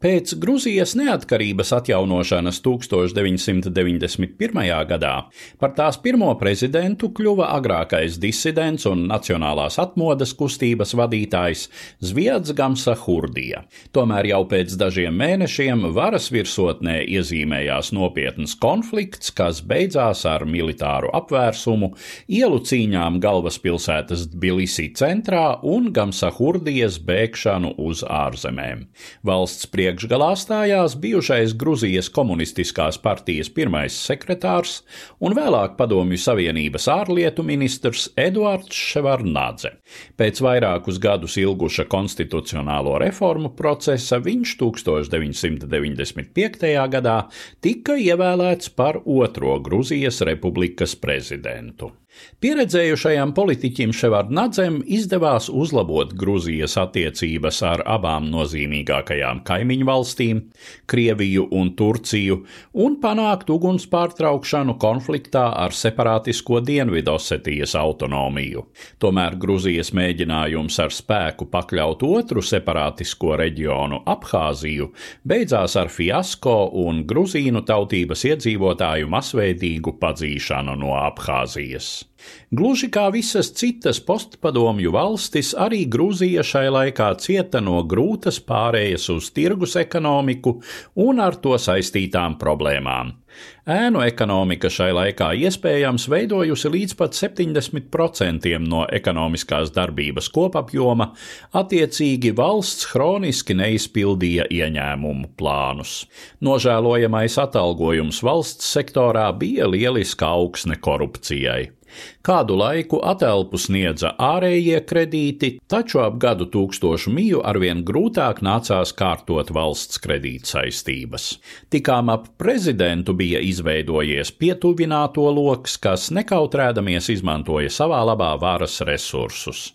Pēc Grūzijas neatkarības atjaunošanas 1991. gadā par tās pirmo prezidentu kļuva agrākais disidents un nacionālās atmodas kustības vadītājs Zviedrs Gamsa Hurdija. Tomēr jau pēc dažiem mēnešiem varas virsotnē iezīmējās nopietns konflikts, kas beidzās ar militāru apvērsumu, ielu cīņām galvaspilsētas Tbilisi centrā un Gamsa Hurdijas bēgšanu uz ārzemēm. Valsts priekšgalā stājās bijušais Gruzijas komunistiskās partijas pirmais sekretārs un vēlāk Padomju Savienības ārlietu ministrs Eduards Ševarnādze. Pēc vairākus gadus ilguša konstitucionālo reformu procesa viņš 1995. gadā tika ievēlēts par otro Gruzijas republikas prezidentu. Pieredzējušajam politiķim Ševardnadzem izdevās uzlabot Gruzijas attiecības ar abām nozīmīgākajām kaimiņu valstīm - Krieviju un Turciju, un panākt uguns pārtraukšanu konfliktā ar separātisko Dienvidosetijas autonomiju. Tomēr Gruzijas mēģinājums ar spēku pakļaut otru separātisko reģionu - Abhāziju - beidzās ar fiasko un gruzīnu tautības iedzīvotāju masveidīgu padzīšanu no Abhāzijas. Gluži kā visas citas postpadomju valstis, arī Grūzija šai laikā cieta no grūtas pārējas uz tirgus ekonomiku un ar to saistītām problēmām. Ēnu ekonomika šai laikā iespējams veidojusi līdz pat 70% no ekonomiskās darbības kopapjoma, attiecīgi valsts hroniski neizpildīja ieņēmumu plānus. Nožēlojamais atalgojums valsts sektorā bija lieliska augsne korupcijai. Kādu laiku atelpu sniedza ārējie kredīti, taču ap gadu tūkstošu miju arvien grūtāk nācās kārtot valsts kredīt saistības. Tikām ap prezidentu bija izveidojies pietuvināto loks, kas nekautrēdamies izmantoja savā labā varas resursus.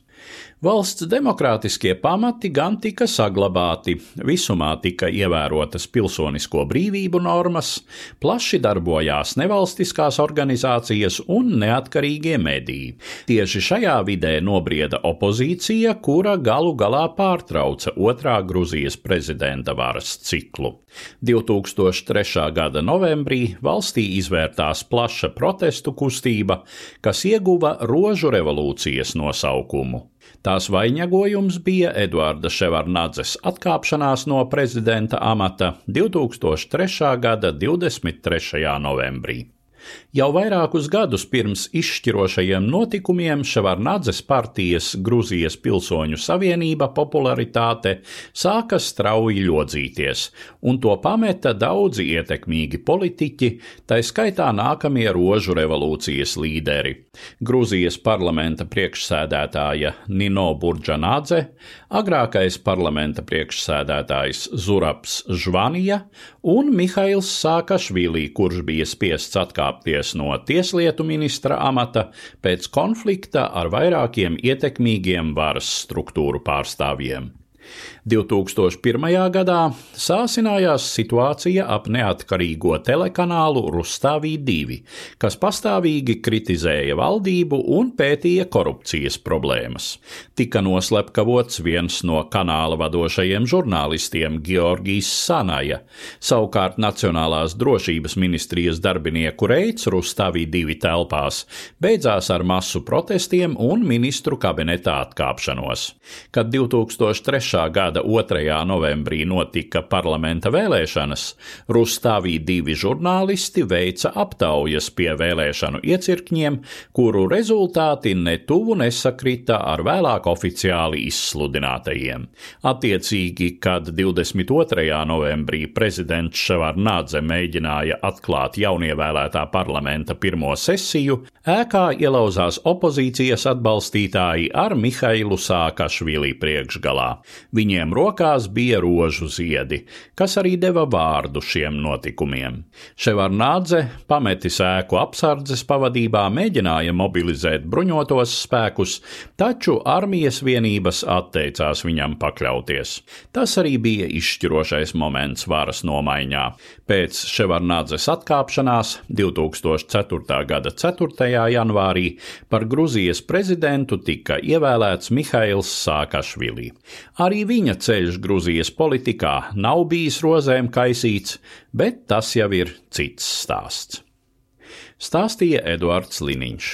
Valsts demokrātiskie pamati gan tika saglabāti, visumā tika ievērotas pilsonisko brīvību normas, plaši darbojās nevalstiskās organizācijas un neatkarīgie mediji. Tieši šajā vidē nobrieda opozīcija, kura galu galā pārtrauca otrā Gruzijas prezidenta varas ciklu. 2003. gada novembrī valstī izvērtās plaša protestu kustība, kas ieguva Rožu revolūcijas nosaukumu. Tās vainagojums bija Eduarda Ševarnadzes atkāpšanās no prezidenta amata 2003. gada 23. novembrī. Jau vairākus gadus pirms izšķirošajiem notikumiem Ševarnadzes partijas Gruzijas Pilsoņu savienība popularitāte sāka strauji ļodzīties, un to pameta daudzi ietekmīgi politiķi, tā skaitā nākamie rožu revolūcijas līderi - Gruzijas parlamenta priekšsēdētāja Nino Burģanādze, agrākais parlamenta priekšsēdētājs Zuraps Žvanija un Mihails Sākašvili, kurš bija spiests atkāpties atkāpties no tieslietu ministra amata pēc konflikta ar vairākiem ietekmīgiem varas struktūru pārstāvjiem. 2001. gadā sāsinājās situācija ap neatkarīgo telekanālu Rustāvī 2, kas pastāvīgi kritizēja valdību un pētīja korupcijas problēmas. Tika noslepkavots viens no kanāla vadošajiem žurnālistiem Georgijs Sanaja, savukārt Nacionālās drošības ministrijas darbinieku reids Rustāvī 2 telpās beidzās ar masu protestiem un ministru kabineta atkāpšanos. Kad 2003. Gada gada 2. novembrī notika parlamenta vēlēšanas, Rustāvī divi žurnālisti veica aptaujas pie vēlēšanu iecirkņiem, kuru rezultāti netuvu nesakrita ar vēlāk oficiāli izsludinātajiem. Attiecīgi, kad 22. novembrī prezidents Ševarnādze mēģināja atklāt jaunievēlētā parlamenta pirmo sesiju, ēkā ielauzās opozīcijas atbalstītāji ar Mihailu Sākašvili priekšgalā. Viņiem rokās bija rožu ziedi, kas arī deva vārdu šiem notikumiem. Ševarnādze, pametis ēku apsardzes pavadībā, mēģināja mobilizēt bruņotos spēkus, taču armijas vienības atteicās viņam pakļauties. Tas arī bija izšķirošais moments varas nomaiņā. Pēc Ševarnādzes atkāpšanās 2004. gada 4. janvārī par Gruzijas prezidentu tika ievēlēts Mihails Sākašvili. Arī Arī viņa ceļš Grūzijas politikā nav bijis rozēm kaisīts, bet tas jau ir cits stāsts. Stāstīja Eduards Liniņš.